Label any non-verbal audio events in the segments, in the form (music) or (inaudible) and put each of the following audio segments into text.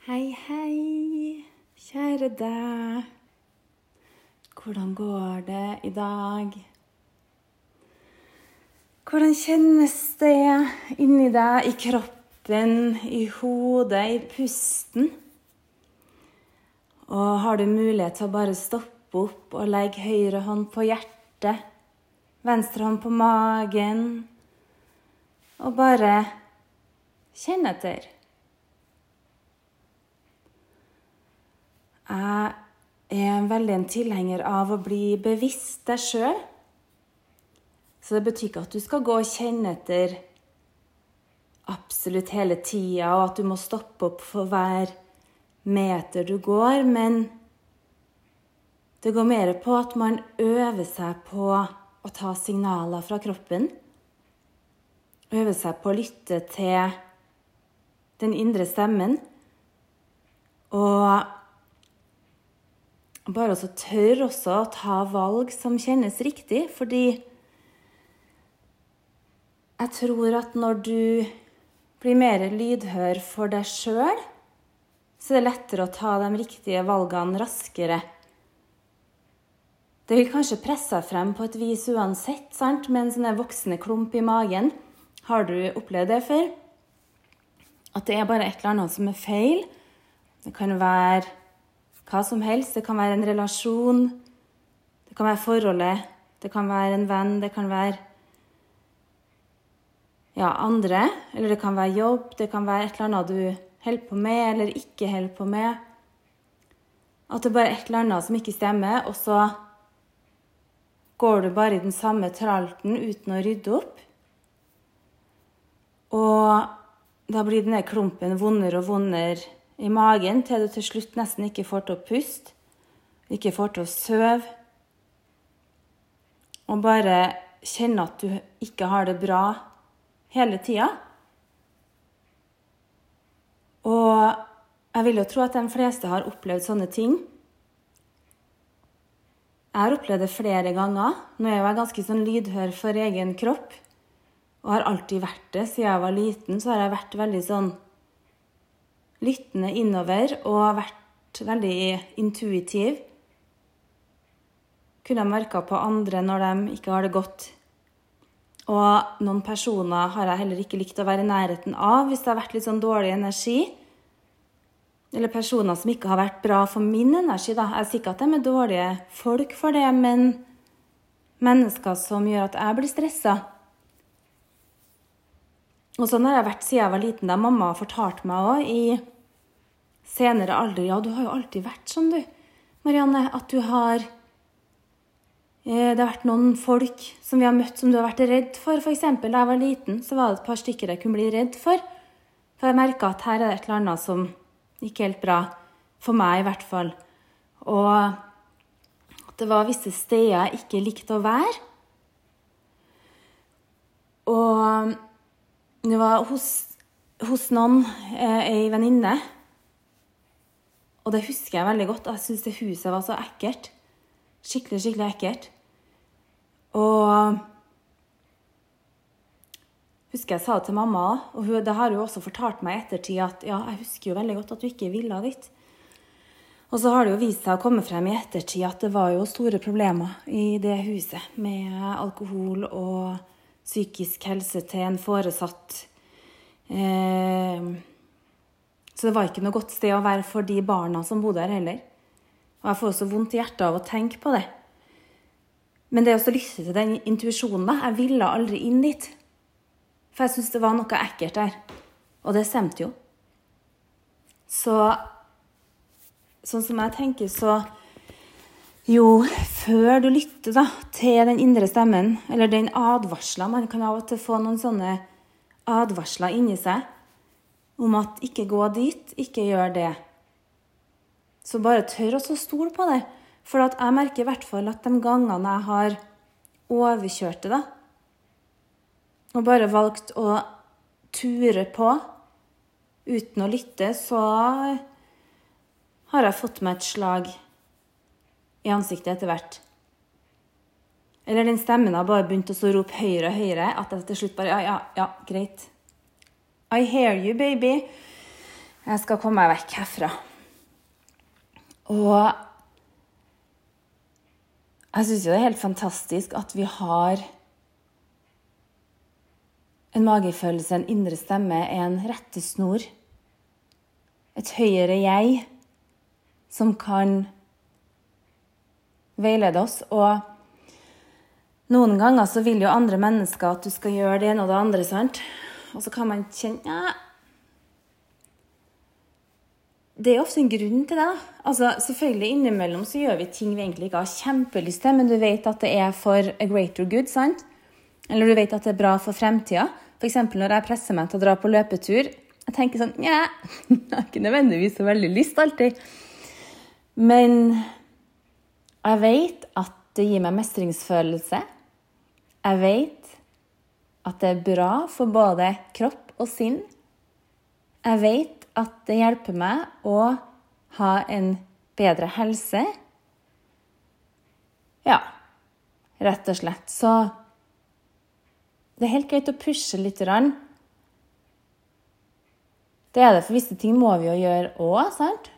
Hei, hei, kjære deg. Hvordan går det i dag? Hvordan kjennes det inni deg, i kroppen, i hodet, i pusten? Og har du mulighet til å bare stoppe opp og legge høyre hånd på hjertet, venstre hånd på magen, og bare kjenne etter? Jeg er veldig en tilhenger av å bli bevisst deg sjøl. Så det betyr ikke at du skal gå og kjenne etter absolutt hele tida, og at du må stoppe opp for hver meter du går, men det går mer på at man øver seg på å ta signaler fra kroppen. Øver seg på å lytte til den indre stemmen. Og bare også tør også å ta valg som kjennes riktig, fordi jeg tror at når du blir mer lydhør for deg sjøl, så er det lettere å ta de riktige valgene raskere. Det vil kanskje presse deg frem på et vis uansett, sant? med en sånn voksende klump i magen. Har du opplevd det før? At det er bare et eller annet som er feil? Det kan være hva som helst. Det kan være en relasjon, det kan være forholdet, det kan være en venn, det kan være ja, andre. Eller det kan være jobb, det kan være et eller annet du holder på med eller ikke holder på med. At det bare er et eller annet som ikke stemmer, og så går du bare i den samme tralten uten å rydde opp. Og da blir denne klumpen vondere og vondere i magen til du til slutt nesten ikke får til å puste, ikke får til å sove. Og bare kjenne at du ikke har det bra hele tida. Og jeg vil jo tro at de fleste har opplevd sånne ting. Jeg har opplevd det flere ganger. Nå er jeg ganske sånn lydhør for egen kropp. Og har alltid vært det. Siden jeg var liten, så har jeg vært veldig sånn lyttende innover og vært veldig intuitiv. Kunne merka på andre når de ikke har det godt. Og noen personer har jeg heller ikke likt å være i nærheten av hvis det har vært litt sånn dårlig energi. Eller personer som ikke har vært bra for min energi. Da. Jeg sier ikke at de er dårlige folk for det, men mennesker som gjør at jeg blir stressa. Og sånn har jeg vært siden jeg var liten. Da mamma fortalt meg òg i senere alder Ja, du har jo alltid vært sånn, du, Marianne. At du har eh, Det har vært noen folk som vi har møtt som du har vært redd for. F.eks. da jeg var liten, så var det et par stykker jeg kunne bli redd for. For jeg merka at her er det et eller annet som ikke helt bra. For meg, i hvert fall. Og at det var visse steder jeg ikke likte å være. Og det var hos, hos noen, eh, ei venninne. Og det husker jeg veldig godt. Jeg syntes det huset var så ekkelt. Skikkelig, skikkelig ekkelt. Og husker jeg sa det til mamma, og hun, det har hun også fortalt meg i ettertid, at ja, jeg husker jo veldig godt at du ikke ville dit. Og så har det jo vist seg å komme frem i ettertid at det var jo store problemer i det huset med alkohol og psykisk helse til en foresatt. Eh, så det var ikke noe godt sted å være for de barna som bodde her heller. Og jeg får også vondt i hjertet av å tenke på det. Men det å lytte til den intuisjonen da, Jeg ville aldri inn dit. For jeg syntes det var noe ekkelt der. Og det stemte jo. Så sånn som jeg tenker, så jo før du lytter da, til den indre stemmen, eller den advarsla Man kan av og til få noen sånne advarsler inni seg om at 'ikke gå dit, ikke gjør det'. Så bare tør å stole på det. For jeg merker i hvert fall at de gangene jeg har overkjørt det, da, og bare valgt å ture på uten å lytte, så har jeg fått meg et slag i ansiktet etter hvert. Eller den stemmen har bare begynt å rope høyere og høyere. At jeg til slutt bare Ja, ja, ja, greit. I hear you, baby. Jeg skal komme meg vekk herfra. Og jeg syns jo det er helt fantastisk at vi har en magefølelse, en indre stemme, en rettesnor. Et høyere jeg som kan veilede oss. Og noen ganger så vil jo andre mennesker at du skal gjøre det ene og det andre, sant? Og så kan man kjenne ja. Det er ofte en grunn til det. Altså, Selvfølgelig innimellom så gjør vi ting vi egentlig ikke har kjempelyst til, men du vet at det er for a greater good, sant? Eller du vet at det er bra for fremtida. F.eks. når jeg presser meg til å dra på løpetur. Jeg tenker sånn Nja, (laughs) jeg har ikke nødvendigvis så veldig lyst alltid. Men jeg vet at det gir meg mestringsfølelse. Jeg vet at det er bra for både kropp og sinn. Jeg vet at det hjelper meg å ha en bedre helse. Ja, rett og slett. Så det er helt greit å pushe litt. Det er det, for visse ting må vi jo gjøre òg, sant?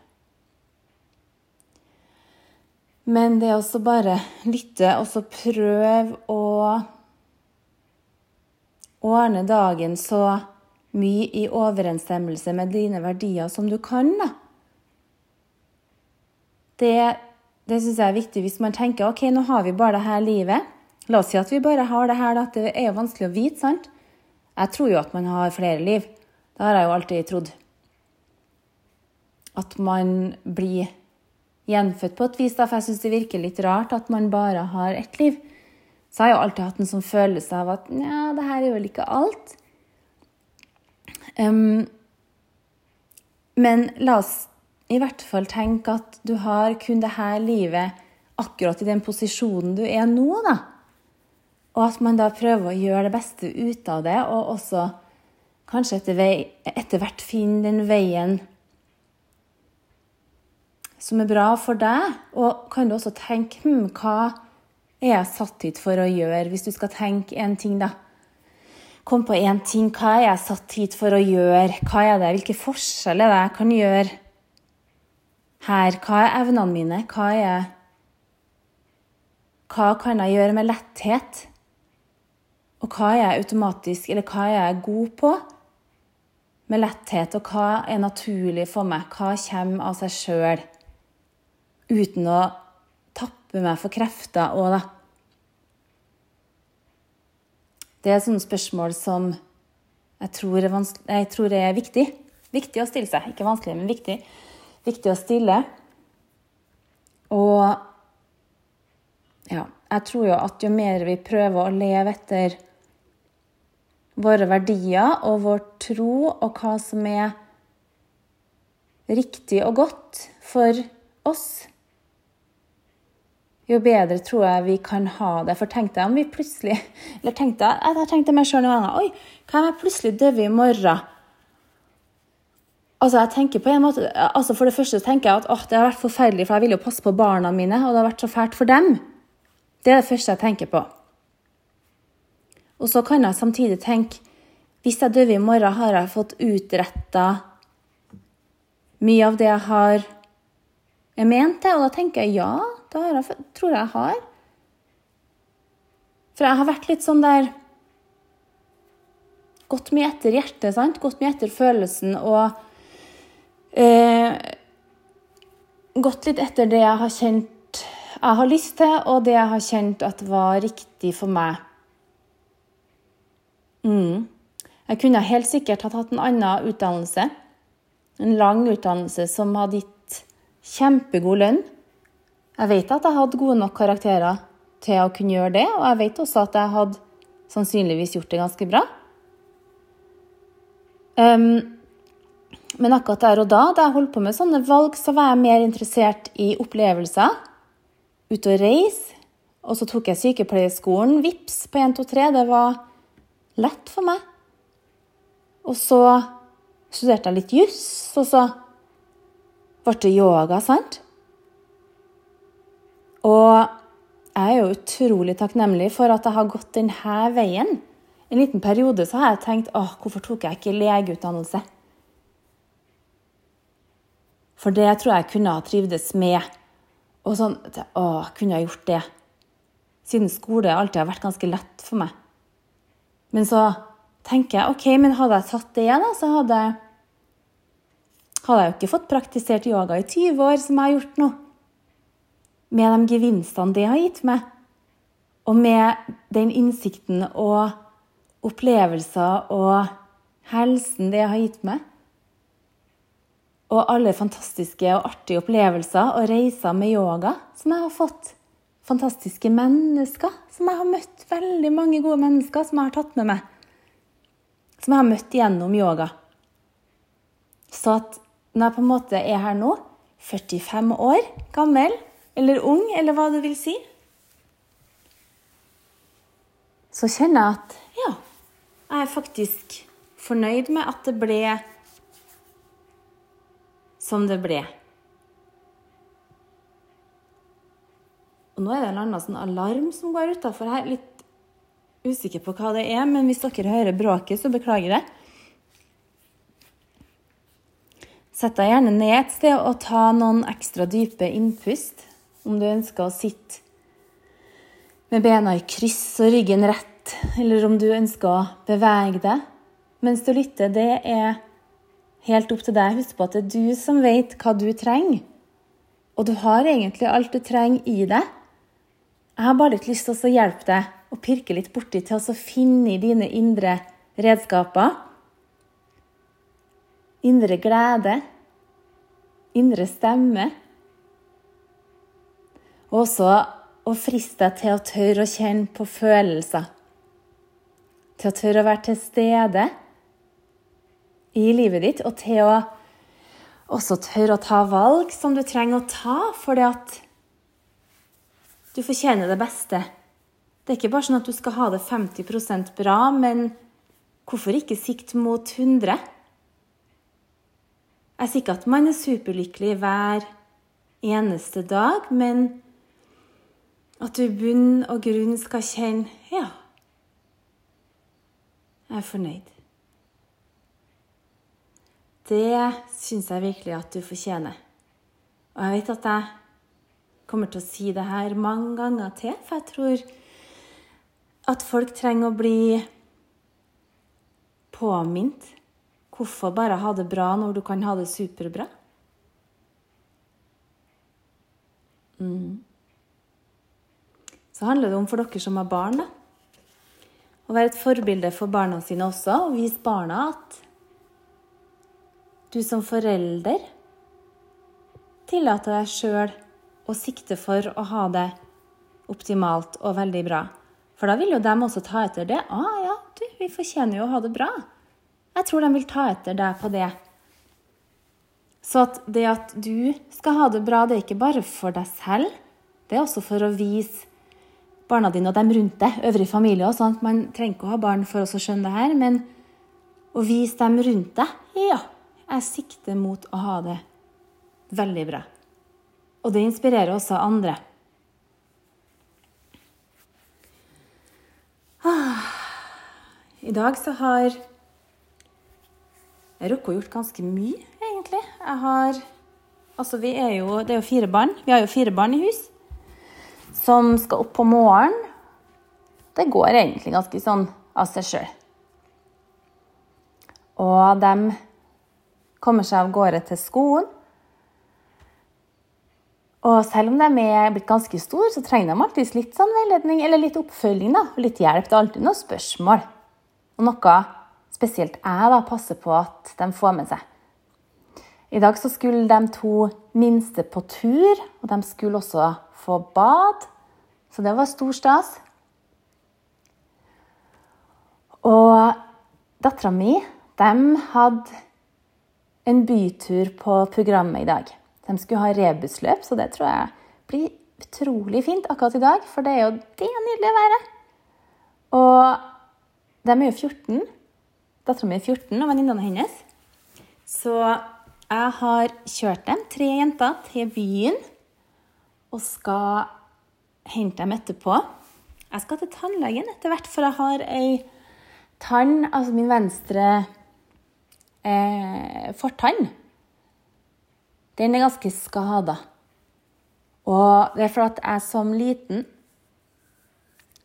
Men det også bare lytte og så prøve å ordne dagen så mye i overensstemmelse med dine verdier som du kan. da. Det, det syns jeg er viktig hvis man tenker ok, nå har vi bare det her livet. La oss si at vi bare har det her, da. Det er jo vanskelig å vite, sant? Jeg tror jo at man har flere liv. Det har jeg jo alltid trodd. At man blir gjenfødt på et vis, da, for jeg syns det virker litt rart at man bare har ett liv. Så jeg har jo alltid hatt en sånn følelse av at ja, det her er vel ikke alt. Um, men la oss i hvert fall tenke at du har kun det her livet akkurat i den posisjonen du er nå, da. Og at man da prøver å gjøre det beste ut av det, og også kanskje etter, vei, etter hvert finne den veien som er bra for deg. Og kan du også tenke hm, hva er jeg satt hit for å gjøre, hvis du skal tenke en ting, da. Kom på én ting. Hva er jeg satt hit for å gjøre? Hva er det? Hvilke forskjeller er det jeg kan gjøre her? Hva er evnene mine? Hva er Hva kan jeg gjøre med letthet? Og hva er jeg automatisk, eller hva er jeg god på med letthet? Og hva er naturlig for meg? Hva kommer av seg sjøl? Uten å tappe meg for krefter òg, da. Det er sånne spørsmål som jeg tror, er jeg tror er viktig. Viktig å stille seg. Ikke vanskelig, men viktig. Viktig å stille. Og ja, jeg tror jo at jo mer vi prøver å leve etter våre verdier og vår tro og hva som er riktig og godt for oss, jo bedre tror jeg vi kan ha det. For tenk deg om vi plutselig Eller tenk deg, jeg tenkte meg sjøl noen ganger Oi, hva om jeg plutselig dør i morgen? Altså, jeg tenker på en måte, altså For det første tenker jeg at åh, det har vært forferdelig, for jeg vil jo passe på barna mine, og det har vært så fælt for dem. Det er det første jeg tenker på. Og så kan jeg samtidig tenke hvis jeg dør i morgen, har jeg fått utretta mye av det jeg har jeg ment til? Og da tenker jeg ja, det har jeg, tror jeg har. For jeg har vært litt sånn der Gått mye etter hjertet, sant? Gått mye etter følelsen og eh, Gått litt etter det jeg har kjent jeg har lyst til, og det jeg har kjent at var riktig for meg. Mm. Jeg kunne helt sikkert ha tatt en annen utdannelse. En lang utdannelse som hadde gitt kjempegod lønn. Jeg vet at jeg hadde gode nok karakterer til å kunne gjøre det, og jeg vet også at jeg hadde sannsynligvis gjort det ganske bra. Um, men akkurat der og da, da jeg holdt på med sånne valg, så var jeg mer interessert i opplevelser. Ut og reise. Og så tok jeg sykepleierskolen. Vips på 1, 2, 3. Det var lett for meg. Og så studerte jeg litt juss, og så ble det yoga, sant? Og jeg er jo utrolig takknemlig for at jeg har gått denne veien. En liten periode så har jeg tenkt åh, hvorfor tok jeg ikke legeutdannelse? For det tror jeg kunne ha trivdes med. Og sånn Å, kunne jeg gjort det? Siden skole alltid har vært ganske lett for meg. Men så tenker jeg OK, men hadde jeg tatt det, igjen, så hadde hadde jeg jo ikke fått praktisert yoga i 20 år, som jeg har gjort nå. Med de gevinstene det har gitt meg, og med den innsikten og opplevelser og helsen det har gitt meg. Og alle fantastiske og artige opplevelser og reiser med yoga som jeg har fått. Fantastiske mennesker som jeg har møtt. Veldig mange gode mennesker som jeg har tatt med meg. Som jeg har møtt gjennom yoga. Så at når jeg på en måte er her nå, 45 år gammel, eller ung, eller hva du vil si, så kjenner jeg at ja, jeg er faktisk fornøyd med at det ble som det ble. Og nå er det en annen sånn alarm som går utafor her. Litt usikker på hva det er, men hvis dere hører bråket, så beklager jeg. Sett deg gjerne ned et sted og ta noen ekstra dype innpust om du ønsker å sitte med bena i kryss og ryggen rett, eller om du ønsker å bevege deg mens du lytter. Det er helt opp til deg. Husk på at det er du som vet hva du trenger. Og du har egentlig alt du trenger i deg. Jeg har bare litt lyst til å hjelpe deg og pirke litt borti til å finne dine indre redskaper. Indre glede. Indre stemme. Og også å friste deg til å tørre å kjenne på følelser. Til å tørre å være til stede i livet ditt, og til å også tørre å ta valg som du trenger å ta fordi at du fortjener det beste. Det er ikke bare sånn at du skal ha det 50% bra, men hvorfor ikke sikte mot 100? Jeg sier ikke at man er superlykkelig hver eneste dag, men at du i bunn og grunn skal kjenne Ja, jeg er fornøyd. Det syns jeg virkelig at du fortjener. Og jeg vet at jeg kommer til å si det her mange ganger til, for jeg tror at folk trenger å bli påminnet. Hvorfor bare ha det bra når du kan ha det superbra? Så handler det om for dere som har barn, da. Å være et forbilde for barna sine også, og vise barna at du som forelder tillater deg sjøl å sikte for å ha det optimalt og veldig bra. For da vil jo de også ta etter det. 'Å ah, ja, du, vi fortjener jo å ha det bra.' Jeg tror de vil ta etter deg på det. Så at det at du skal ha det bra, det er ikke bare for deg selv. Det er også for å vise barna dine og dem rundt deg, øvrig familie òg. sånn. Man trenger ikke å ha barn for å skjønne det her, men å vise dem rundt deg Ja, jeg sikter mot å ha det veldig bra. Og det inspirerer også andre. Ah. I dag så har jeg rukket å gjort ganske mye, egentlig. Jeg har Altså, vi er jo Det er jo fire barn. Vi har jo fire barn i hus som skal opp på morgenen. Det går egentlig ganske sånn av seg sjøl. Og de kommer seg av gårde til skolen. Og selv om de er blitt ganske store, så trenger de alltid litt sånn veiledning eller litt oppfølging. da, Litt hjelp. Det er alltid noen spørsmål. Og noe spesielt jeg da passer på at de får med seg. I dag så skulle de to minste på tur, og de skulle også få bad. Så det var stor stas. Og dattera mi, de hadde en bytur på programmet i dag. De skulle ha rebusløp, så det tror jeg blir utrolig fint akkurat i dag. For det er jo det nydelige været. Og de er jo 14. Dattera mi er 14, og venninnene hennes. Så jeg har kjørt dem, tre jenter, til byen og skal hente dem etterpå. Jeg skal til tannlegen etter hvert, for jeg har ei tann, altså min venstre eh, fortann den er ganske skada. Og det er for at jeg som liten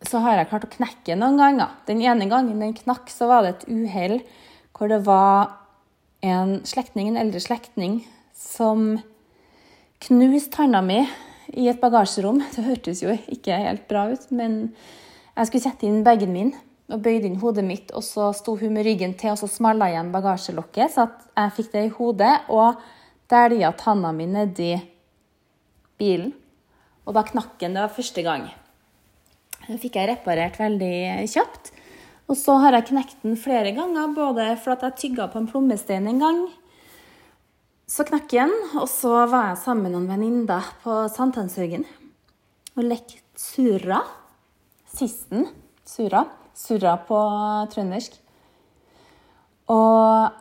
så har jeg klart å knekke noen ganger. Den ene gangen den knakk, så var det et uhell hvor det var en slektning, en eldre slektning, som knuste tanna mi i et bagasjerom. Det hørtes jo ikke helt bra ut, men jeg skulle sette inn bagen min og bøyde inn hodet mitt, og så sto hun med ryggen til, og så smalla igjen bagasjelokket, så at jeg fikk det i hodet, og dælja tanna mi nedi bilen. Og da knakk den. Det var første gang. Den fikk jeg reparert veldig kjapt. Og så har jeg knekt den flere ganger, både fordi jeg tygga på en plommestein en gang. Så knakk den, og så var jeg sammen med noen venninner på Sankthanshaugen og lekte surra. Sisten surra. Surra på trøndersk. Og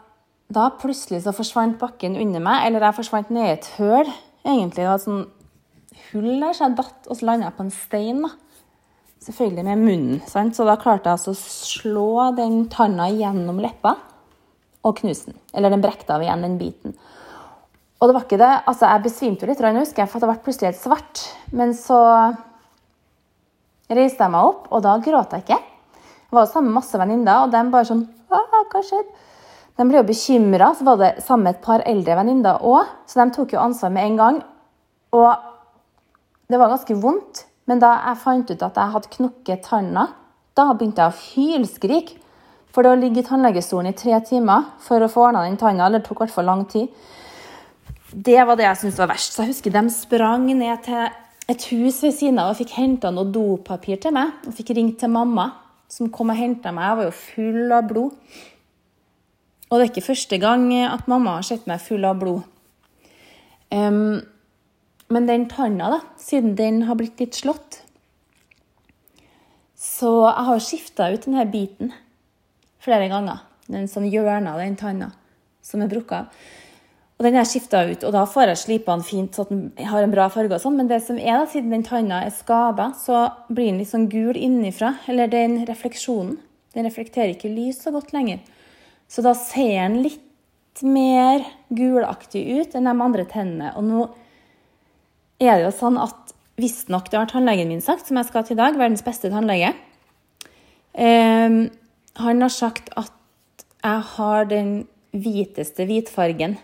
da plutselig så forsvant bakken under meg, eller jeg forsvant ned i et høl. Egentlig det var et sånn hull der, så jeg datt, og så landa jeg på en stein. da. Selvfølgelig med munnen, sant? så da klarte jeg altså å slå den tanna gjennom leppa og knuse den. Eller den brekte av igjen, den biten. Og det var ikke det. Altså, jeg besvimte jo litt, jeg husker jeg, for det ble plutselig helt svart. Men så reiste jeg meg opp, og da gråt jeg ikke. Jeg var sammen med masse venninner, og de bare sånn Hva skjedde? De ble jo bekymra. Så var det sammen med et par eldre venninner òg, så de tok jo ansvar med en gang. Og det var ganske vondt. Men da jeg fant ut at jeg hadde knukket tanna, da begynte jeg å hylskrike. For det å ligge i tannlegestolen i tre timer for å få ordna den tanna, eller tok i hvert fall lang tid, det var det jeg syntes var verst. Så jeg husker de sprang ned til et hus ved siden av og fikk henta noe dopapir til meg. Og fikk ringt til mamma, som kom og henta meg. Jeg var jo full av blod. Og det er ikke første gang at mamma har sett meg full av blod. Um, men den tanna, da, siden den har blitt litt slått Så jeg har skifta ut denne biten flere ganger. Den sånn hjørnet av den tanna som er brukket av. Og den er skifta ut, og da får jeg slipa den fint så den har en bra farge. og sånn, Men det som er da, siden den tanna er skada, så blir den litt sånn gul innenfra. Eller den refleksjonen. Den reflekterer ikke lys så godt lenger. Så da ser den litt mer gulaktig ut enn de andre tennene. Og nå er det jo sånn at visstnok, det har tannlegen min sagt, som jeg skal til i dag, verdens beste tannlege eh, Han har sagt at jeg har den hviteste hvitfargen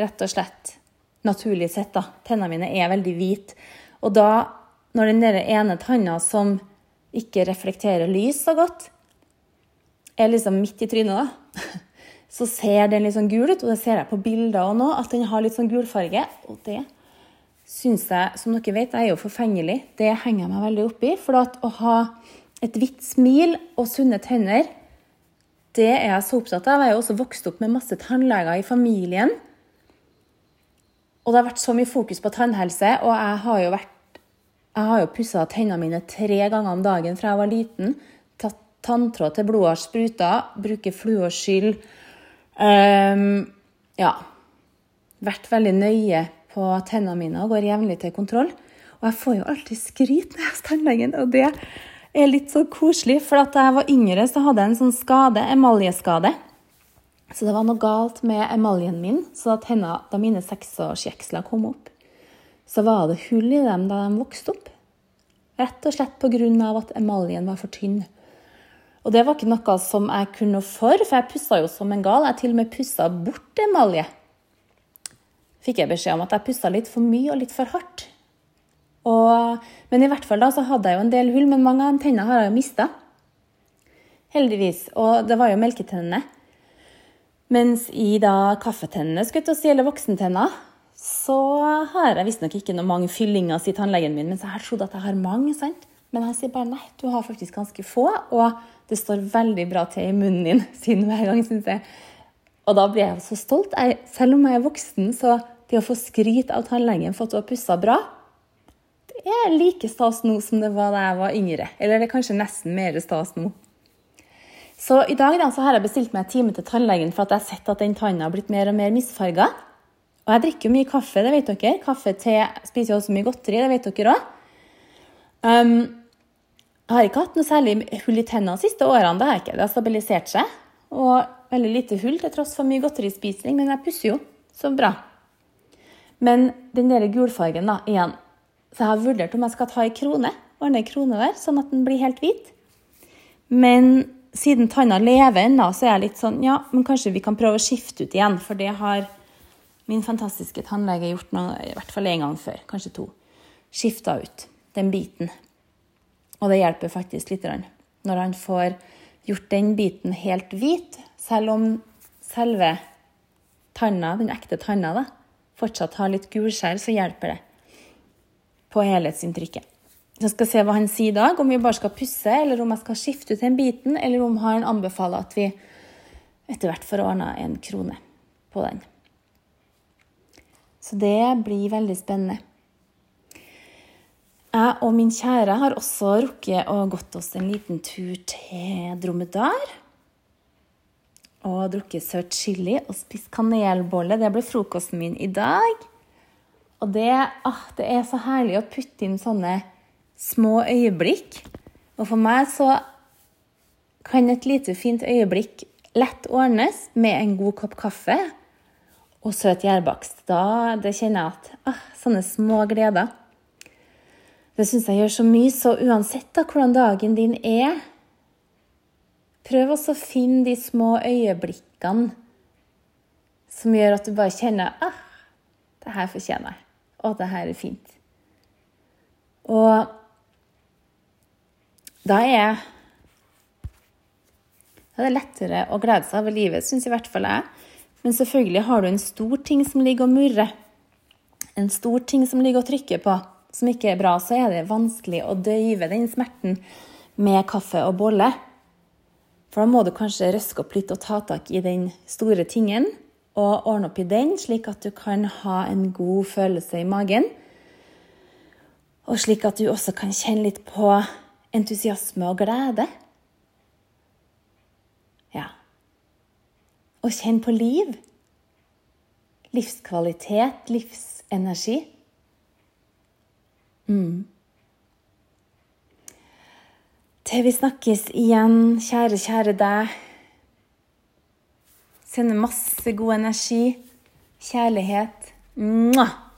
rett og slett. Naturlig sett, da. Tennene mine er veldig hvite. Og da, når den der ene tanna som ikke reflekterer lys så godt, er liksom midt i trynet, da, (laughs) så ser den litt sånn gul ut. Og det ser jeg på bilder òg nå, at den har litt sånn gulfarge. Og det syns jeg, som dere vet, jeg er jo forfengelig. Det henger jeg meg veldig opp i. For at å ha et hvitt smil og sunne tenner, det er jeg så opptatt av. Jeg er jo også vokst opp med masse tannleger i familien. Og det har vært så mye fokus på tannhelse, og jeg har jo vært jeg har jo pussa tennene mine tre ganger om dagen fra jeg var liten. Tatt tanntråd til blodet har spruta, bruker fluorskyll. Um, ja. Vært veldig nøye på tennene mine og går jevnlig til kontroll. Og jeg får jo alltid skryt når jeg er tannlegen, og det er litt så koselig. For da jeg var yngre, så hadde jeg en sånn skade, emaljeskade. Så det var noe galt med emaljen min, så at henne, da mine seksårsjeksler kom opp, så var det hull i dem da de vokste opp. Rett og slett pga. at emaljen var for tynn. Og det var ikke noe som jeg kunne for, for jeg pussa jo som en gal. Jeg til og med pussa bort emalje. Fikk jeg beskjed om at jeg pussa litt for mye og litt for hardt. Og, men i hvert fall da så hadde jeg jo en del hull, men mange av tennene har jeg jo mista. Heldigvis. Og det var jo melketennene. Mens i da kaffetennene, si, eller voksentenner, så har jeg visstnok ikke noe mange fyllinger, sier tannlegen min. Mens jeg har trodd at jeg har mange. sant? Men han sier bare nei, du har faktisk ganske få. Og det står veldig bra til i munnen din, (laughs) siden hver gang, syns jeg. Og da blir jeg så stolt. Jeg, selv om jeg er voksen, så det å få skryt av tannlegen for at du har pussa bra, det er like stas nå som det var da jeg var yngre. Eller det er kanskje nesten mer stas nå. Så i dag da, så har jeg bestilt meg time til tannlegen for at jeg har sett at den tanna har blitt mer og mer misfarga. Og jeg drikker jo mye kaffe, det vet dere. Kaffe, te, spiser jo også mye godteri, det vet dere òg. Um, jeg har ikke hatt noe særlig hull i tennene de siste årene. Det har ikke. Det har stabilisert seg. Og veldig lite hull til tross for mye godterispising, men jeg pusser jo så bra. Men den der gulfargen, da, igjen Så jeg har vurdert om jeg skal ta ei krone. Ordne ei krone der, sånn at den blir helt hvit. Men siden tanna lever ennå, så er jeg litt sånn Ja, men kanskje vi kan prøve å skifte ut igjen, for det har min fantastiske tannlege gjort noe, i hvert fall én gang før, kanskje to. Skifta ut den biten. Og det hjelper faktisk litt når han får gjort den biten helt hvit, selv om selve tanna, den ekte tanna, da, fortsatt har litt gulskjær, så hjelper det på helhetsinntrykket. Jeg skal se hva han sier i dag, om vi bare skal pusse, eller om jeg skal skifte ut den biten, eller om han anbefaler at vi etter hvert får ordna en krone på den. Så det blir veldig spennende. Jeg og min kjære har også rukket å gått oss en liten tur til Dromedar og drukket søt chili og spist kanelbolle. Det ble frokosten min i dag. Og det, ah, det, er så herlig å putte inn sånne små øyeblikk. Og for meg så kan et lite, fint øyeblikk lett ordnes med en god kopp kaffe og søt gjærbakst. Da det kjenner jeg at ah, sånne små gleder. Det syns jeg gjør så mye, så uansett da hvordan dagen din er, Prøv også å finne de små øyeblikkene som gjør at du bare kjenner ah, det her fortjener jeg. Og det her er fint. Og da er, da er det lettere å glede seg over livet, syns i hvert fall jeg. Men selvfølgelig har du en stor ting som ligger og murrer. En stor ting som ligger og trykker på, som ikke er bra, så er det vanskelig å døyve den smerten med kaffe og bolle. For da må du kanskje røske opp litt og ta tak i den store tingen og ordne opp i den, slik at du kan ha en god følelse i magen. Og slik at du også kan kjenne litt på entusiasme og glede. Ja. Og kjenne på liv. Livskvalitet, livsenergi. Mm. Til vi snakkes igjen, kjære, kjære deg. Sender masse god energi, kjærlighet. Mwah!